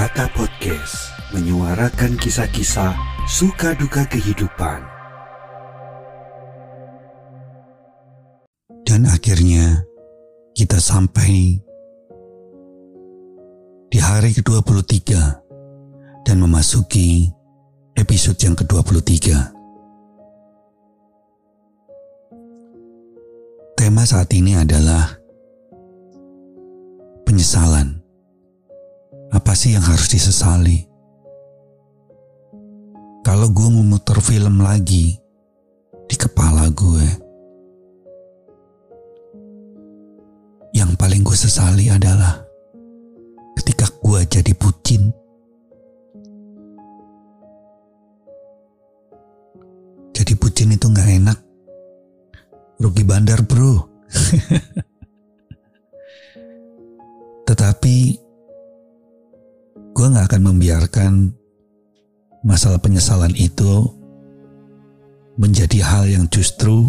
Kata Podcast menyuarakan kisah-kisah suka duka kehidupan. Dan akhirnya kita sampai di hari ke-23 dan memasuki episode yang ke-23. Tema saat ini adalah penyesalan. Sih yang harus disesali? Kalau gue mau muter film lagi di kepala gue, yang paling gue sesali adalah ketika gue jadi bucin. Jadi bucin itu gak enak. Rugi bandar bro. Tetapi gue gak akan membiarkan masalah penyesalan itu menjadi hal yang justru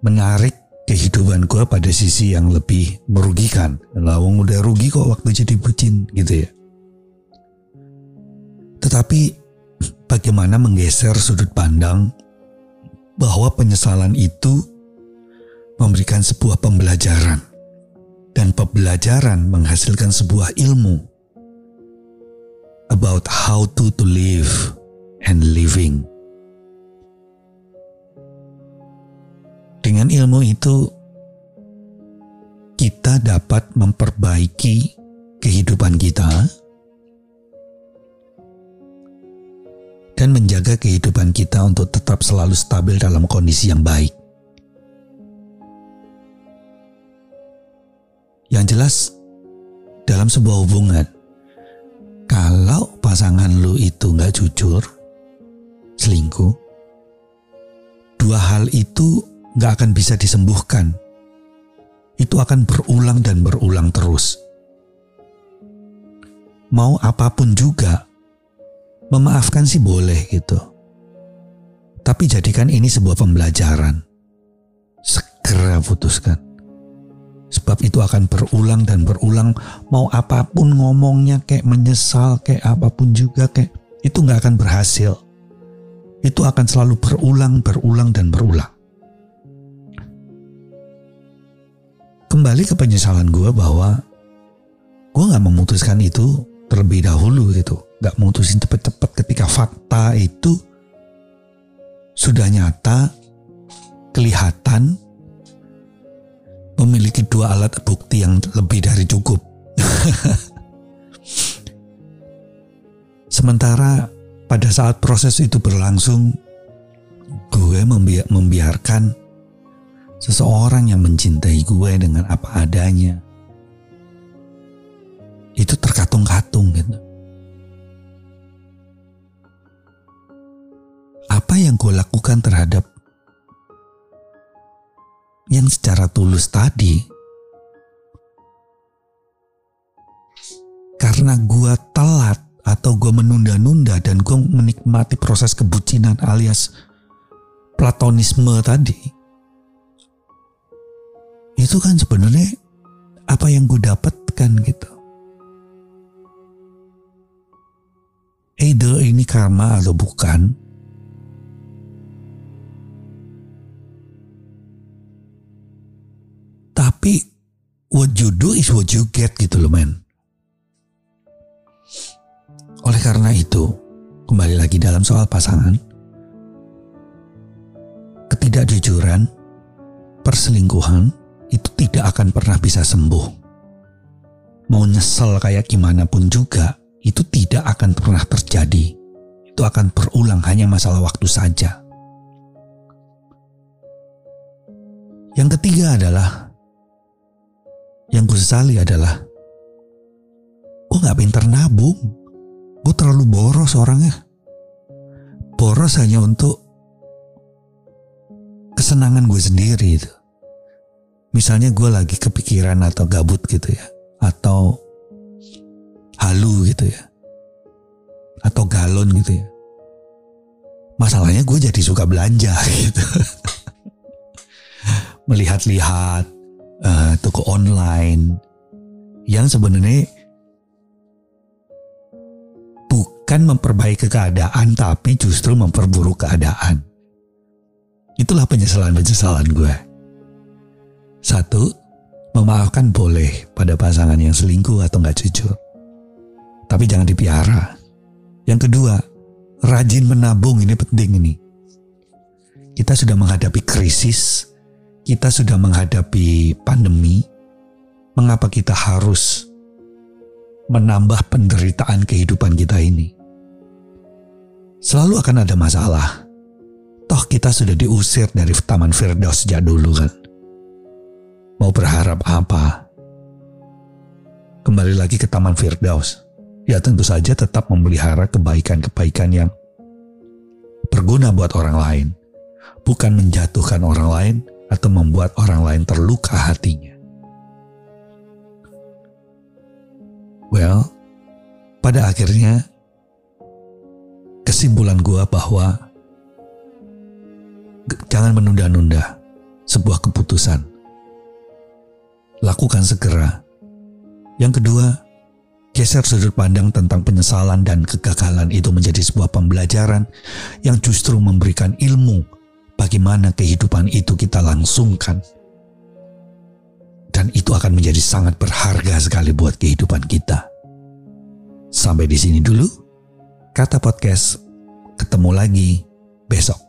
menarik kehidupan gue pada sisi yang lebih merugikan. Lawang udah rugi kok waktu jadi bucin gitu ya. Tetapi bagaimana menggeser sudut pandang bahwa penyesalan itu memberikan sebuah pembelajaran dan pembelajaran menghasilkan sebuah ilmu about how to to live and living. Dengan ilmu itu kita dapat memperbaiki kehidupan kita dan menjaga kehidupan kita untuk tetap selalu stabil dalam kondisi yang baik. Yang jelas, dalam sebuah hubungan, kalau pasangan lu itu nggak jujur, selingkuh, dua hal itu nggak akan bisa disembuhkan. Itu akan berulang dan berulang terus. Mau apa pun juga, memaafkan sih boleh gitu. Tapi jadikan ini sebuah pembelajaran. Segera putuskan. Sebab itu akan berulang dan berulang. Mau apa pun ngomongnya kayak menyesal kayak apa pun juga kayak itu nggak akan berhasil. Itu akan selalu berulang, berulang dan berulang. Kembali ke penyesalan gue bahwa gue nggak memutuskan itu terlebih dahulu gitu. Gak memutusin cepet-cepet ketika fakta itu sudah nyata, kelihatan, dua alat bukti yang lebih dari cukup. Sementara pada saat proses itu berlangsung, gue membi membiarkan seseorang yang mencintai gue dengan apa adanya. Itu terkatung-katung gitu. Apa yang gue lakukan terhadap yang secara tulus tadi karena gue telat atau gue menunda-nunda dan gue menikmati proses kebucinan alias platonisme tadi itu kan sebenarnya apa yang gue dapatkan gitu either ini karma atau bukan Tapi what you do is what you get gitu loh men. Karena itu, kembali lagi dalam soal pasangan, ketidakjujuran, perselingkuhan itu tidak akan pernah bisa sembuh. Mau nyesel kayak gimana pun juga, itu tidak akan pernah terjadi. Itu akan berulang hanya masalah waktu saja. Yang ketiga adalah yang gue sesali adalah gue gak pinter nabung. Gue terlalu boros orangnya. Boros hanya untuk kesenangan gue sendiri itu. Misalnya gue lagi kepikiran atau gabut gitu ya. Atau halu gitu ya. Atau galon gitu ya. Masalahnya gue jadi suka belanja gitu. Melihat-lihat uh, toko online yang sebenarnya bukan memperbaiki keadaan tapi justru memperburuk keadaan. Itulah penyesalan-penyesalan gue. Satu, memaafkan boleh pada pasangan yang selingkuh atau nggak jujur. Tapi jangan dipiara. Yang kedua, rajin menabung ini penting ini. Kita sudah menghadapi krisis, kita sudah menghadapi pandemi. Mengapa kita harus menambah penderitaan kehidupan kita ini? Selalu akan ada masalah. Toh kita sudah diusir dari Taman Firdaus sejak dulu kan. Mau berharap apa? Kembali lagi ke Taman Firdaus. Ya tentu saja tetap memelihara kebaikan-kebaikan yang berguna buat orang lain. Bukan menjatuhkan orang lain atau membuat orang lain terluka hatinya. Well, pada akhirnya kesimpulan gua bahwa jangan menunda-nunda sebuah keputusan. Lakukan segera. Yang kedua, geser sudut pandang tentang penyesalan dan kegagalan itu menjadi sebuah pembelajaran yang justru memberikan ilmu bagaimana kehidupan itu kita langsungkan. Dan itu akan menjadi sangat berharga sekali buat kehidupan kita. Sampai di sini dulu. Kata podcast, ketemu lagi besok.